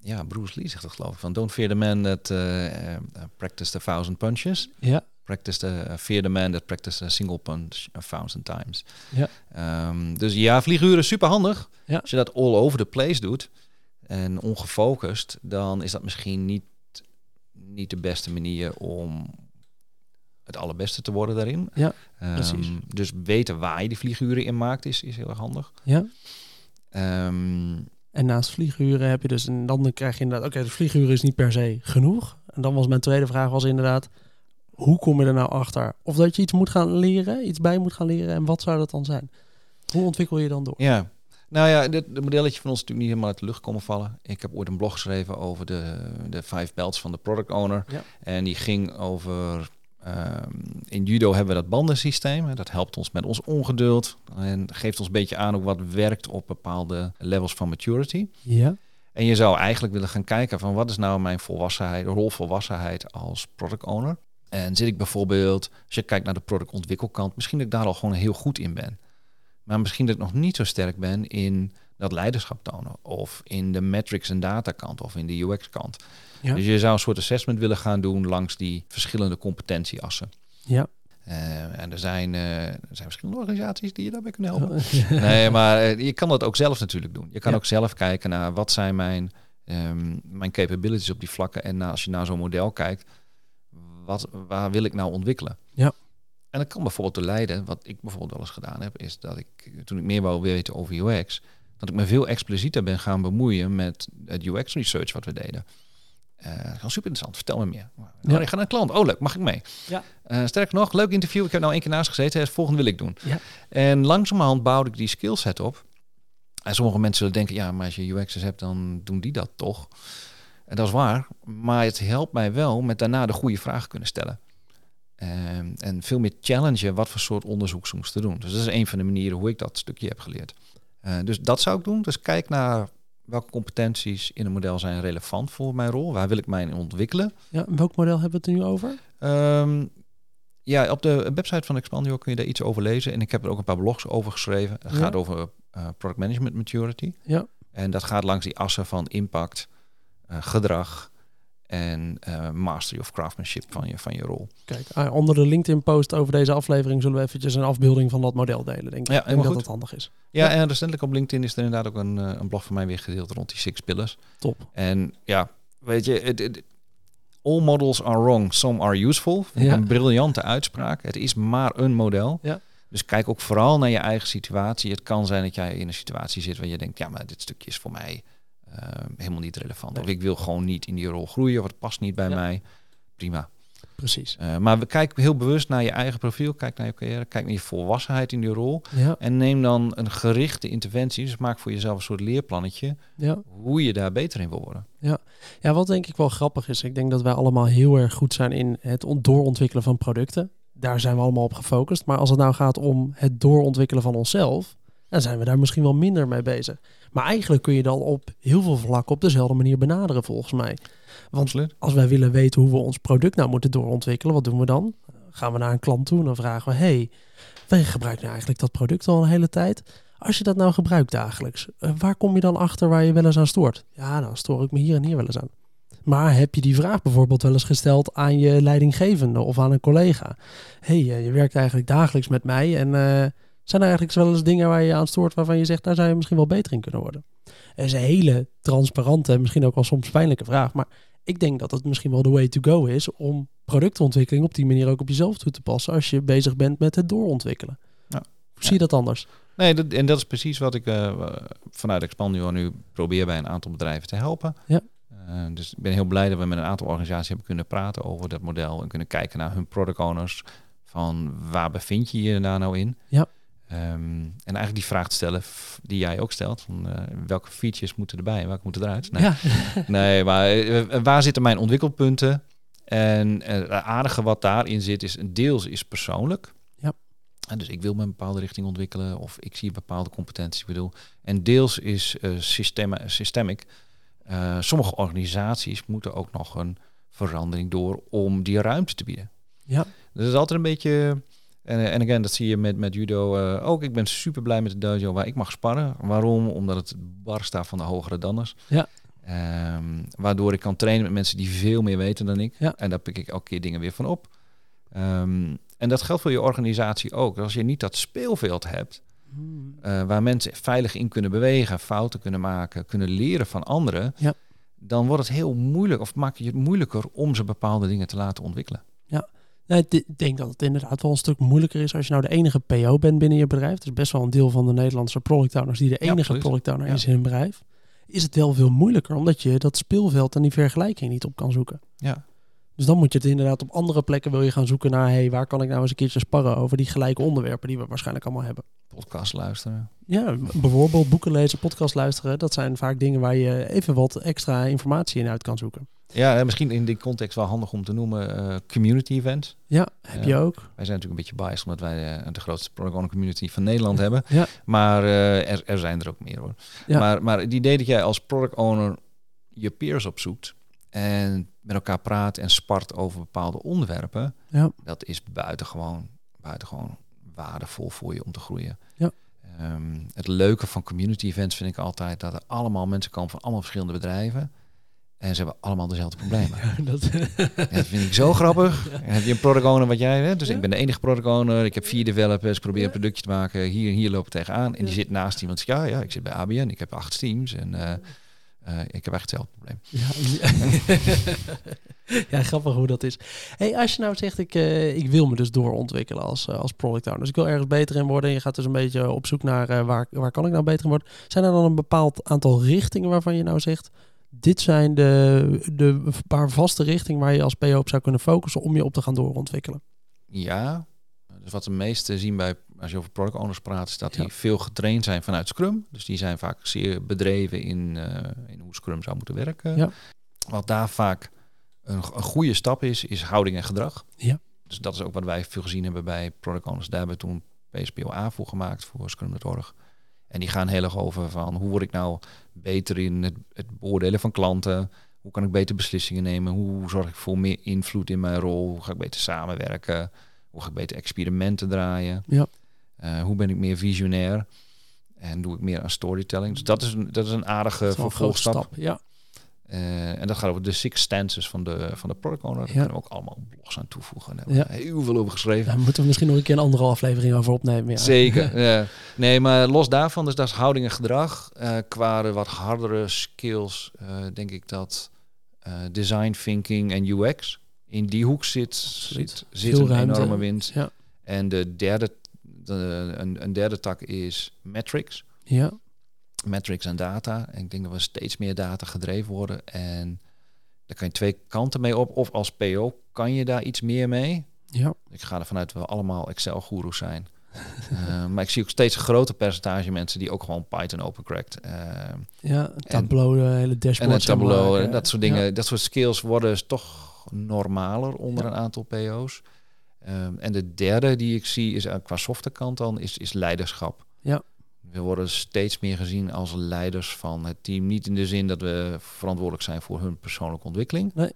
ja, Bruce Lee zegt dat geloof ik. Van don't fear the man that uh, practiced a thousand punches. Ja. Practice the, uh, fear the man that practiced a single punch a thousand times. Ja. Um, dus ja, vlieguren is super handig. Ja. Als je dat all over the place doet en ongefocust, dan is dat misschien niet, niet de beste manier om het allerbeste te worden daarin. Ja, um, precies. Dus weten waar je die vlieguren in maakt is, is heel erg handig. Ja. Um, en naast vlieguren heb je dus, en dan krijg je inderdaad, oké, de vlieguren is niet per se genoeg. En dan was mijn tweede vraag was inderdaad, hoe kom je er nou achter? Of dat je iets moet gaan leren, iets bij moet gaan leren en wat zou dat dan zijn? Hoe ontwikkel je dan door? Ja, nou ja, dit, het modelletje van ons is natuurlijk niet helemaal uit de lucht komen vallen. Ik heb ooit een blog geschreven over de, de five belts van de product owner. Ja. En die ging over Ehm, in judo hebben we dat bandensysteem. Dat helpt ons met ons ongeduld en geeft ons een beetje aan ook wat werkt op bepaalde levels van maturity. Ja. En je zou eigenlijk willen gaan kijken van wat is nou mijn volwassenheid, rolvolwassenheid als product owner. En zit ik bijvoorbeeld, als je kijkt naar de productontwikkelkant, misschien dat ik daar al gewoon heel goed in ben. Maar misschien dat ik nog niet zo sterk ben in dat leiderschap tonen. Of in de metrics en data kant of in de UX kant. Dus je zou een soort assessment willen gaan doen langs die verschillende competentieassen. Ja. Uh, en er zijn, uh, er zijn verschillende organisaties die je daarbij kunnen helpen. nee, maar uh, je kan dat ook zelf natuurlijk doen. Je kan ook zelf kijken naar wat zijn mijn, um, mijn capabilities op die vlakken. En als je naar zo'n model kijkt, wat, waar wil ik nou ontwikkelen? Ja. En dat kan bijvoorbeeld te leiden, wat ik bijvoorbeeld wel eens gedaan heb, is dat ik toen ik meer wou weten over UX, dat ik me veel explicieter ben gaan bemoeien met het UX research wat we deden. Uh, super interessant, vertel me meer. Nou, ik ga naar een klant. Oh, leuk, mag ik mee? Ja. Uh, sterker nog, leuk interview. Ik heb nou één keer naast gezeten. Het volgende wil ik doen. Ja. En langzamerhand bouwde ik die skillset op. En sommige mensen zullen denken, ja, maar als je UX'ers hebt, dan doen die dat toch. En dat is waar. Maar het helpt mij wel met daarna de goede vragen kunnen stellen. Um, en veel meer challengen wat voor soort onderzoek ze moesten doen. Dus dat is een van de manieren hoe ik dat stukje heb geleerd. Uh, dus dat zou ik doen. Dus kijk naar welke competenties in een model zijn relevant voor mijn rol? Waar wil ik mij in ontwikkelen? Ja, welk model hebben we het nu over? Um, ja, op de website van Expandio kun je daar iets over lezen. En ik heb er ook een paar blogs over geschreven. Het gaat over uh, product management maturity. Ja. En dat gaat langs die assen van impact, uh, gedrag, en uh, mastery of craftsmanship van je, van je rol. Kijk, uh, onder de LinkedIn-post over deze aflevering zullen we eventjes een afbeelding van dat model delen, denk ik. Ja, ik denk dat handig is. Ja, en recentelijk op LinkedIn is er inderdaad ook een, uh, een blog van mij weer gedeeld rond die six pillars. Top. En ja, weet je, all models are wrong, some are useful. Ja. Een briljante uitspraak. Het is maar een model. Ja. Dus kijk ook vooral naar je eigen situatie. Het kan zijn dat jij in een situatie zit waar je denkt, ja, maar dit stukje is voor mij helemaal niet relevant. Nee. Of ik wil gewoon niet in die rol groeien, of het past niet bij Ja. mij. Prima. Precies. Uh, maar we kijken heel bewust naar je eigen profiel, kijk naar je carrière, kijk naar je volwassenheid in die rol. Ja, En neem dan een gerichte interventie. Dus maak voor jezelf een soort leerplannetje ja. hoe je daar beter in wil worden. ja, wat denk ik wel grappig is, ik denk dat wij allemaal heel erg goed zijn in het on- doorontwikkelen van producten. Daar zijn we allemaal op gefocust. Maar als het nou gaat om het doorontwikkelen van onszelf, dan zijn we daar misschien wel minder mee bezig. Maar eigenlijk kun je dan op heel veel vlakken op dezelfde manier benaderen, volgens mij. Want als wij willen weten hoe we ons product nou moeten doorontwikkelen, wat doen we dan? gaan we naar een klant toe en dan vragen we... hey, wij gebruiken nou eigenlijk dat product al een hele tijd. Als je dat nou gebruikt dagelijks, eh, waar kom je dan achter waar je wel eens aan stoort? Ja, dan stoor ik me hier en hier wel eens aan. Maar heb je die vraag bijvoorbeeld wel eens gesteld aan je leidinggevende of aan een collega? hey, eh, je werkt eigenlijk dagelijks met mij en uh, zijn er eigenlijk wel eens dingen waar je aan stoort waarvan je zegt, daar zou je misschien wel beter in kunnen worden? Dat is een hele transparante, misschien ook wel soms pijnlijke vraag, maar ik denk dat het misschien wel de way to go is om productontwikkeling op die manier ook op jezelf toe te passen als je bezig bent met het doorontwikkelen. Ja. Hoe zie je dat anders? Nee, dat, en dat is precies wat ik uh, vanuit Expandio nu probeer bij een aantal bedrijven te helpen. Ja. Uh, dus ik ben heel blij dat we met een aantal organisaties hebben kunnen praten over dat model en kunnen kijken naar hun product owners. Van waar bevind je je daar nou in? Ja. Um, en eigenlijk die vraag te stellen die jij ook stelt. Van, uh, welke features moeten erbij en welke moeten eruit? Nee, ja. nee maar waar zitten mijn ontwikkelpunten? En het aardige wat daarin zit is, deels is persoonlijk. En dus ik wil me een bepaalde richting ontwikkelen of ik zie bepaalde competenties bedoel. En deels is uh, systemic. Uh, sommige organisaties moeten ook nog een verandering door om die ruimte te bieden. Ja. Dus dat is altijd een beetje. En, en again, dat zie je met, met judo uh, ook. Ik ben super blij met de dojo waar ik mag sparren. Waarom? Omdat het bar staat van de hogere danners. Ja. Um, waardoor ik kan trainen met mensen die veel meer weten dan ik. Ja. En daar pik ik elke keer dingen weer van op. Um, en dat geldt voor je organisatie ook. Als je niet dat speelveld hebt, hmm. uh, waar mensen veilig in kunnen bewegen, fouten kunnen maken, kunnen leren van anderen, ja. dan wordt het heel moeilijk of maak je het moeilijker om ze bepaalde dingen te laten ontwikkelen. Ja, ik denk dat het inderdaad wel een stuk moeilijker is als je nou de enige PO bent binnen je bedrijf. Dat is best wel een deel van de Nederlandse product owners die de enige ja, product owner is in hun bedrijf. Is het wel veel moeilijker, omdat je dat speelveld en die vergelijking niet op kan zoeken. Ja, dus dan moet je het inderdaad op andere plekken wil je gaan zoeken naar... hey, waar kan ik nou eens een keertje sparren over die gelijke onderwerpen die we waarschijnlijk allemaal hebben. Podcast luisteren. Ja, bijvoorbeeld boeken lezen, podcast luisteren. Dat zijn vaak dingen waar je even wat extra informatie in uit kan zoeken. Ja, misschien in die context wel handig om te noemen uh, community events. Ja, heb je ook. Wij zijn natuurlijk een beetje biased omdat wij de grootste product community van Nederland hebben. Ja. Maar er, er, zijn er ook meer hoor. Ja. Maar, maar het idee dat jij als product owner je peers opzoekt en met elkaar praat en spart over bepaalde onderwerpen, ja. dat is buitengewoon, buitengewoon waardevol voor je om te groeien. Ja. Um, het leuke van community events vind ik altijd dat er allemaal mensen komen van allemaal verschillende bedrijven. En ze hebben allemaal dezelfde problemen. Ja, dat... dat vind ik zo grappig. Heb je een product owner wat jij hebt? Dus ik ben de enige product owner. Ik heb vier developers. Ik probeer een productje te maken. Hier en hier lopen tegenaan. En die zit naast iemand. Ja, ja, ik zit bij ABN. Ik heb acht teams. En uh, uh, ik heb echt hetzelfde probleem. Ja, ja, grappig hoe dat is. Hey, als je nou zegt, ik, uh, ik wil me dus doorontwikkelen als, als product owner. Dus ik wil ergens beter in worden. En je gaat dus een beetje op zoek naar waar, waar kan ik nou beter in worden. Zijn er dan een bepaald aantal richtingen waarvan je nou zegt... dit zijn de, de paar vaste richtingen waar je als PO op zou kunnen focussen... om je op te gaan doorontwikkelen? Ja, dus wat de meeste zien bij als je over product owners praat, is dat die veel getraind zijn vanuit Scrum. Dus die zijn vaak zeer bedreven in, uh, in hoe Scrum zou moeten werken. Ja. Wat daar vaak een, een, goede stap is, is houding en gedrag. Ja. Dus dat is ook wat wij veel gezien hebben bij product owners. Daar hebben we toen PSPO-A voor gemaakt voor Scrum.org. En die gaan heel erg over van hoe word ik nou beter in het, het beoordelen van klanten. Hoe kan ik beter beslissingen nemen? Hoe zorg ik voor meer invloed in mijn rol? Hoe ga ik beter samenwerken? Hoe ga ik beter experimenten draaien? Ja. Uh, hoe ben ik meer visionair? En doe ik meer aan storytelling? Dus dat is een, dat is een aardige vervolgstap. Ja. Uh, en dat gaat over de six stances van de, van de product owner. Daar ja. kunnen we ook allemaal blogs aan toevoegen. Daar hebben ja. heel veel over geschreven. Daar moeten we misschien nog een keer een andere aflevering over opnemen. Ja. Zeker. ja. Nee, maar los daarvan, dus dat is houding en gedrag. Uh, qua de wat hardere skills, uh, denk ik dat design thinking en UX in die hoek zit, zit, zit een ruimte. enorme winst. Ja. En de derde de, een, een, derde tak is metrics. Ja. Metrics en data. En ik denk dat we steeds meer data gedreven worden. En daar kan je twee kanten mee op. Of als PO kan je daar iets meer mee. Ja. Ik ga ervan uit dat we allemaal Excel-goeroes zijn. uh, maar ik zie ook steeds een groter percentage mensen die ook gewoon Python opencrackt. Uh, ja, Tableau, en, de hele dashboard. En Tableau, en dat soort dingen. Dat soort skills worden toch normaler onder een aantal PO's. Um, en de derde die ik zie is uh, qua softe kant dan, is, is leiderschap. We worden steeds meer gezien als leiders van het team. Niet in de zin dat we verantwoordelijk zijn voor hun persoonlijke ontwikkeling. Nee.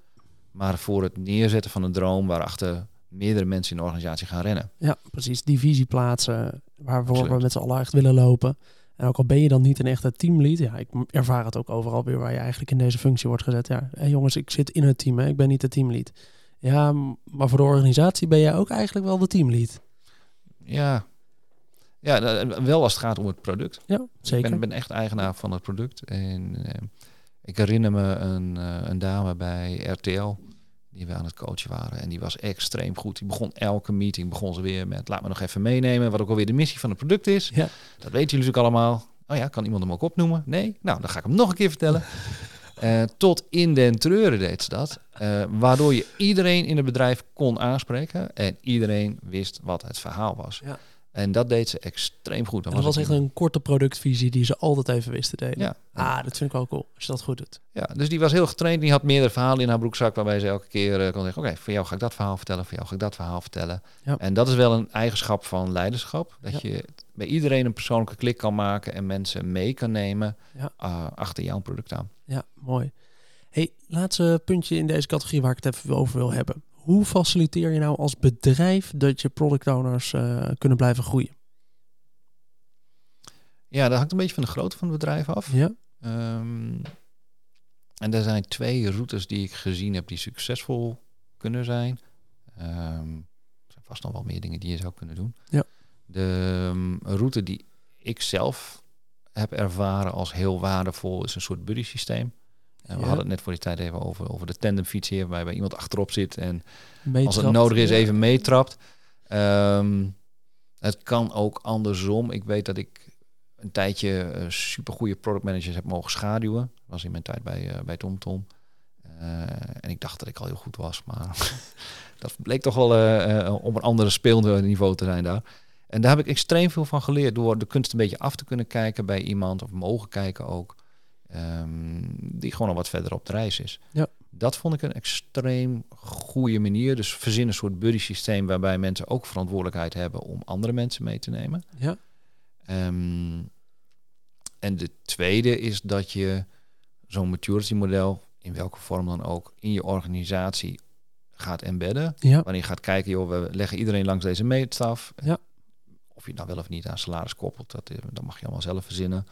Maar voor het neerzetten van een droom waarachter meerdere mensen in de organisatie gaan rennen. Ja, precies. Divisie plaatsen waarvoor we met z'n allen echt willen lopen. En ook al ben je dan niet een echte teamlead, ja, ik ervaar het ook overal weer waar je eigenlijk in deze functie wordt gezet. Ja, hey jongens, ik zit in het team, hè, ik ben niet de teamlead. Ja, maar voor de organisatie ben jij ook eigenlijk wel de teamlead. Ja, ja wel als het gaat om het product. Ja, zeker. Ik ben, ben echt eigenaar van het product. En eh, ik herinner me een, uh, een dame bij RTL die we aan het coachen waren. En die was extreem goed. Die begon elke meeting, begon ze weer met laat me nog even meenemen wat ook alweer de missie van het product is. Ja. Dat weten jullie ook allemaal. Oh ja, kan iemand hem ook opnoemen? Nee? Nou, dan ga ik hem nog een keer vertellen. Uh, tot in den treuren deed ze dat. Uh, waardoor je iedereen in het bedrijf kon aanspreken. En iedereen wist wat het verhaal was. Ja. En dat deed ze extreem goed. Dat was, was echt een korte productvisie die ze altijd even wisten te delen. Ja. Ah, dat vind ik wel cool, als je dat goed doet. Ja, dus die was heel getraind. Die had meerdere verhalen in haar broekzak... waarbij ze elke keer uh, kon zeggen... oké, voor jou ga ik dat verhaal vertellen... voor jou ga ik dat verhaal vertellen. Ja. En dat is wel een eigenschap van leiderschap. Dat je bij iedereen een persoonlijke klik kan maken... en mensen mee kan nemen uh, achter jouw product aan. Ja, mooi. Hey, laatste puntje in deze categorie waar ik het even over wil hebben. Hoe faciliteer je nou als bedrijf dat je product owners uh, kunnen blijven groeien? Ja, dat hangt een beetje van de grootte van het bedrijf af. Ja. Um, en er zijn twee routes die ik gezien heb die succesvol kunnen zijn. Um, er zijn vast nog wel meer dingen die je zou kunnen doen. Ja. De um, route die ik zelf heb ervaren als heel waardevol is een soort buddy systeem. En we hadden het net voor die tijd even over, over de tandemfiets hier, waarbij iemand achterop zit en als het nodig is even meetrapt. Um, het kan ook andersom. Ik weet dat ik een tijdje uh, supergoeie productmanagers heb mogen schaduwen. Dat was in mijn tijd bij, uh, bij TomTom. Uh, en ik dacht dat ik al heel goed was, maar dat bleek toch wel op een andere speelniveau te zijn daar. En daar heb ik extreem veel van geleerd door de kunst een beetje af te kunnen kijken bij iemand of mogen kijken ook. Um, die gewoon al wat verder op de reis is. Ja. Dat vond ik een extreem goede manier. Dus verzin een soort buddy systeem waarbij mensen ook verantwoordelijkheid hebben om andere mensen mee te nemen. Ja. Um, en de tweede is dat je zo'n maturity model, in welke vorm dan ook, in je organisatie gaat embedden. Ja. Wanneer je gaat kijken, joh, we leggen iedereen langs deze meetstaf. Ja. Of je nou wel of niet aan salaris koppelt, dat, dat mag je allemaal zelf verzinnen.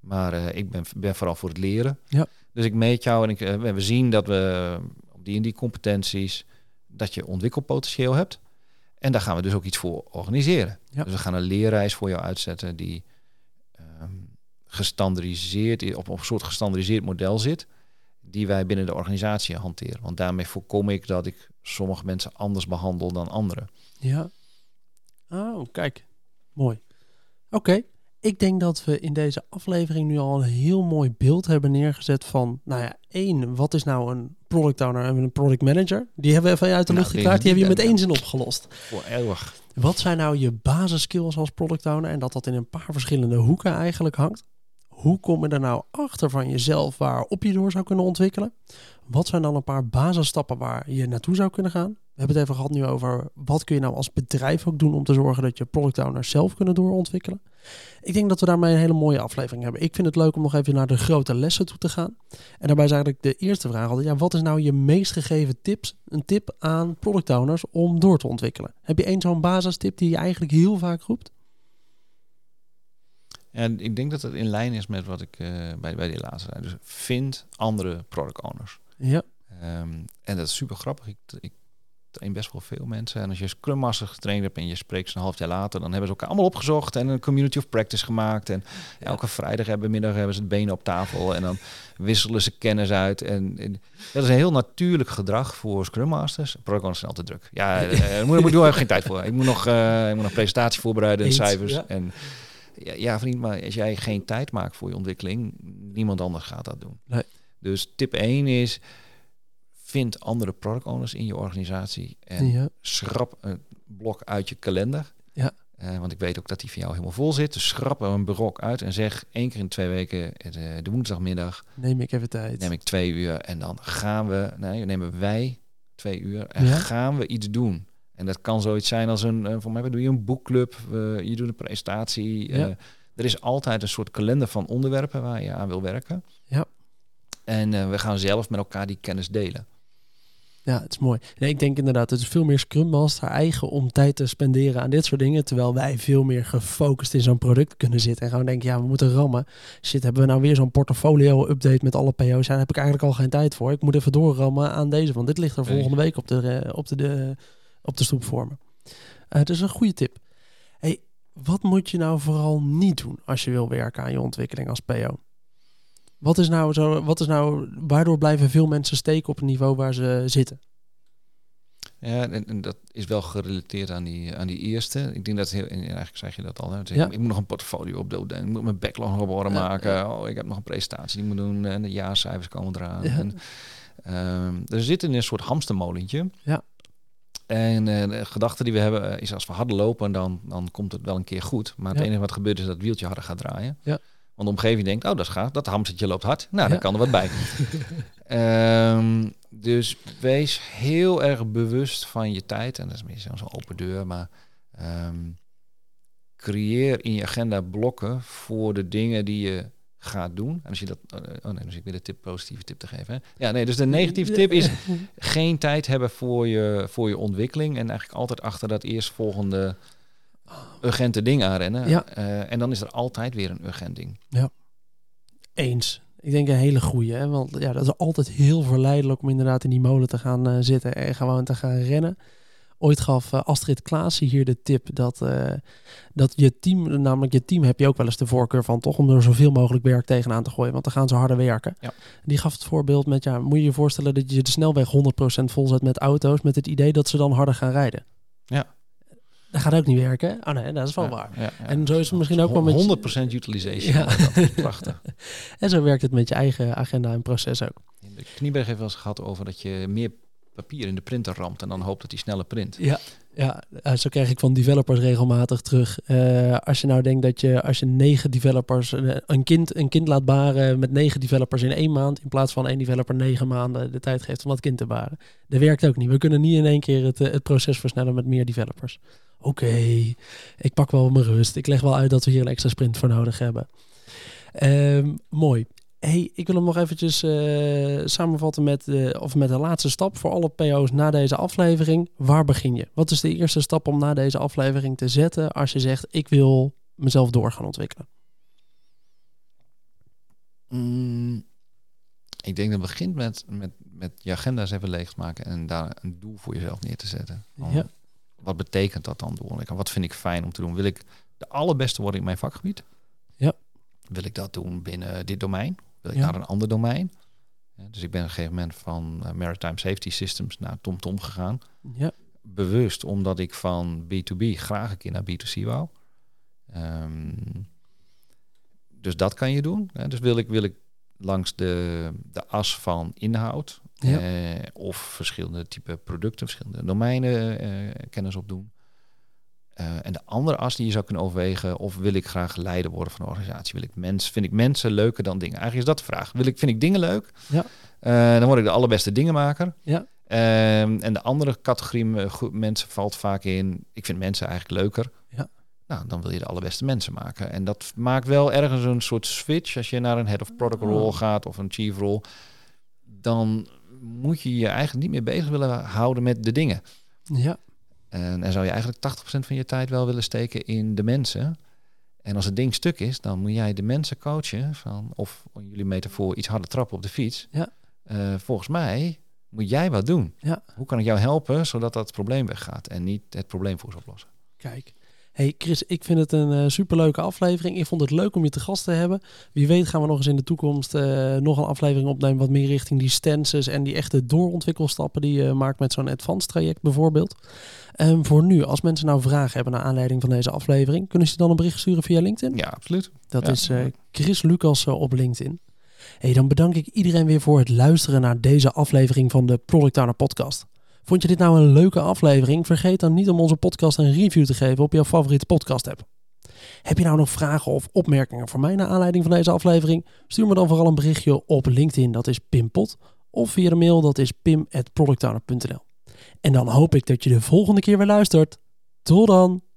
Maar uh, ik ben, ben vooral voor het leren. Ja. Dus ik meet jou en ik, uh, we zien dat we op die en die competenties, dat je ontwikkelpotentieel hebt. En daar gaan we dus ook iets voor organiseren. Ja. Dus we gaan een leerreis voor jou uitzetten die um, gestandardiseerd, op, op een soort gestandardiseerd model zit, die wij binnen de organisatie hanteren. Want daarmee voorkom ik dat ik sommige mensen anders behandel dan anderen. Ja. Oh, kijk. Mooi. Oké ik denk dat we in deze aflevering nu al een heel mooi beeld hebben neergezet van, nou ja, één, wat is nou een product owner en een product manager? Die hebben we even uit de lucht nou, geklaard, die hebben je met één zin opgelost. Voor eeuwig. Wat zijn nou je basiskills als product owner en dat dat in een paar verschillende hoeken eigenlijk hangt? Hoe kom je er nou achter van jezelf waarop je door zou kunnen ontwikkelen? Wat zijn dan een paar basisstappen waar je naartoe zou kunnen gaan? We hebben het even gehad nu over wat kun je nou als bedrijf ook doen om te zorgen dat je product owners zelf kunnen doorontwikkelen. Ik denk dat we daarmee een hele mooie aflevering hebben. Ik vind het leuk om nog even naar de grote lessen toe te gaan. En daarbij is eigenlijk de eerste vraag altijd, ja, wat is nou je meest gegeven tips, een tip aan product owners om door te ontwikkelen? Heb je één zo'n basistip die je eigenlijk heel vaak roept? En ik denk dat het in lijn is met wat ik uh, bij, bij die laatste zei. Dus vind andere product owners. Ja. Um, en dat is super grappig. Ik, ik train best wel veel mensen. En als je Scrum Master getraind hebt en je spreekt ze een half jaar later, dan hebben ze elkaar allemaal opgezocht en een community of practice gemaakt. En elke vrijdag hebben middag hebben ze het benen op tafel en dan wisselen ze kennis uit. En, dat is een heel natuurlijk gedrag voor Scrum Masters. Programma's zijn altijd druk. Ja, uh, moet, moet, moet geen tijd voor. Ik moet nog, uh, ik moet nog presentatie voorbereiden en cijfers. En ja, ja, vriend, maar als jij geen tijd maakt voor je ontwikkeling, niemand anders gaat dat doen. Nee. Dus tip 1 is vind andere product owners in je organisatie en schrap een blok uit je kalender. Ja. Uh, want ik weet ook dat die van jou helemaal vol zit. Dus schrap er een blok uit en zeg één keer in twee weken, de, eh, de woensdagmiddag. Neem ik even tijd. Neem ik twee uur en dan gaan we, nee, nemen wij twee uur en gaan we iets doen. En dat kan zoiets zijn als een, uh, voor mij doe je een boekclub, uh, je doet een presentatie. Ja. er is altijd een soort kalender van onderwerpen waar je aan wil werken. Ja. En we gaan zelf met elkaar die kennis delen. Ja, het is mooi. Nee, ik denk inderdaad, het is veel meer Scrum Master eigen om tijd te spenderen aan dit soort dingen. Terwijl wij veel meer gefocust in zo'n product kunnen zitten. En gewoon denken, ja, we moeten rammen. Shit, hebben we nou weer zo'n portfolio-update met alle PO's? Daar heb ik eigenlijk al geen tijd voor. Ik moet even doorrammen aan deze, want dit ligt er volgende week op de, eh, op de, de, op de stoep voor me. Uh, dus een goede tip. Hey, wat moet je nou vooral niet doen als je wil werken aan je ontwikkeling als PO? Wat is nou zo, wat is nou, waardoor blijven veel mensen steken op het niveau waar ze zitten? Ja, en, en, dat is wel gerelateerd aan die, aan die eerste. Ik denk dat heel, eigenlijk zeg je dat al. Hè? ja. ik, moet nog een portfolio opdoen. Ik moet mijn backlog nog op orde maken. Oh, ik heb nog een presentatie die moet doen. En de jaarcijfers komen eraan. En, um, er zit in een soort hamstermolentje. Ja. En uh, de gedachte die we hebben eh, is als we harder lopen, dan, dan komt het wel een keer goed. Maar het enige wat gebeurt is dat het wieltje harder gaat draaien. Ja. Want de omgeving denkt, oh dat is gaaf, dat hamstertje loopt hard. Nou, dan kan er wat bij. um, dus wees heel erg bewust van je tijd. En dat is misschien zo'n open deur, maar um, creëer in je agenda blokken voor de dingen die je gaat doen. En als je dat, uh, oh nee, dus ik weer de tip, positieve tip te geven. Hè? Ja, nee, dus de negatieve tip is geen tijd hebben voor je, voor je ontwikkeling en eigenlijk altijd achter dat eerstvolgende urgente ding aanrennen. Ja. Uh, en dan is er altijd weer een urgent ding. Ja. Eens. Ik denk een hele goede. Hè? Want ja, dat is altijd heel verleidelijk om inderdaad in die molen te gaan uh, zitten en gewoon te gaan rennen. Ooit gaf uh, Astrid Klaassen hier de tip dat, dat je team, namelijk je team heb je ook wel eens de voorkeur van toch om er zoveel mogelijk werk tegenaan te gooien, want dan gaan ze harder werken. Ja. Die gaf het voorbeeld met, ja, moet je je voorstellen dat je de snelweg 100% vol zet met auto's met het idee dat ze dan harder gaan rijden. Ja. Dat gaat ook niet werken. Oh nee, dat is wel waar. en zo is het misschien ook wel met... 100% utilization. Prachtig. en zo werkt het met je eigen agenda en proces ook. De Knieberg heeft wel eens gehad over dat je meer papier in de printer ramt en dan hoopt dat hij sneller print. Ja, ja, eh, zo krijg ik van developers regelmatig terug. Uh, als je nou denkt dat je als je negen developers, eh, een kind, een kind laat baren met negen developers in één maand, in plaats van één developer negen maanden de tijd geeft om dat kind te baren. Dat werkt ook niet. We kunnen niet in één keer het, het proces versnellen met meer developers. Oké, ik pak wel mijn rust. Ik leg wel uit dat we hier een extra sprint voor nodig hebben. Um, mooi hey, ik wil hem nog eventjes uh, samenvatten met, de, of met de laatste stap voor alle PO's na deze aflevering. Waar begin je? Wat is de eerste stap om na deze aflevering te zetten als je zegt ik wil mezelf door gaan ontwikkelen? Mm, ik denk dat het begint met, met, met je agenda's even leeg te maken en daar een doel voor jezelf neer te zetten. ja. Wat betekent dat dan doel? Wat vind ik fijn om te doen? Wil ik de allerbeste worden in mijn vakgebied? Ja. Wil ik dat doen binnen dit domein? Wil ik naar een ander domein? dus ik ben op een gegeven moment van uh, Maritime Safety Systems naar TomTom Tom gegaan. Ja. Bewust omdat ik van B2B graag een keer naar B2C wou. Um, dus dat kan je doen. Hè. Dus wil ik, wil ik langs de, de as van inhoud ja. eh, of verschillende type producten, verschillende domeinen eh, kennis opdoen. Uh, en de andere as die je zou kunnen overwegen, of wil ik graag leider worden van een organisatie? Wil ik mensen, vind ik mensen leuker dan dingen? Eigenlijk is dat de vraag. Wil ik, vind ik dingen leuk? Ja. Uh, dan word ik de allerbeste dingenmaker. Ja. Uh, en de andere categorie mensen valt vaak in, ik vind mensen eigenlijk leuker. Ja. Nou, dan wil je de allerbeste mensen maken. En dat maakt wel ergens een soort switch. Als je naar een head of product role oh. gaat of een chief role, dan moet je je eigenlijk niet meer bezig willen houden met de dingen. Ja. En, en zou je eigenlijk 80% van je tijd wel willen steken in de mensen. En als het ding stuk is, dan moet jij de mensen coachen. Van, of jullie metafoor iets harder trappen op de fiets. Ja. Uh, volgens mij moet jij wat doen. Ja. Hoe kan ik jou helpen zodat dat probleem weggaat en niet het probleem voor oplossen? Kijk, Hey Chris, ik vind het een uh, superleuke aflevering. Ik vond het leuk om je te gast te hebben. Wie weet gaan we nog eens in de toekomst uh, nog een aflevering opnemen wat meer richting die stances en die echte doorontwikkelstappen die je maakt met zo'n advanced traject bijvoorbeeld. Um, voor nu, als mensen nou vragen hebben naar aanleiding van deze aflevering, kunnen ze dan een bericht sturen via LinkedIn? Ja, absoluut. Dat is uh, Chris Lucas op LinkedIn. Hey, dan bedank ik iedereen weer voor het luisteren naar deze aflevering van de Product Owner Podcast. Vond je dit nou een leuke aflevering? Vergeet dan niet om onze podcast een review te geven op jouw favoriete podcast app. Heb je nou nog vragen of opmerkingen voor mij naar aanleiding van deze aflevering? Stuur me dan vooral een berichtje op LinkedIn, dat is Pimpot. Of via de mail, dat is pim.productowner.nl. En dan hoop ik dat je de volgende keer weer luistert. Tot dan!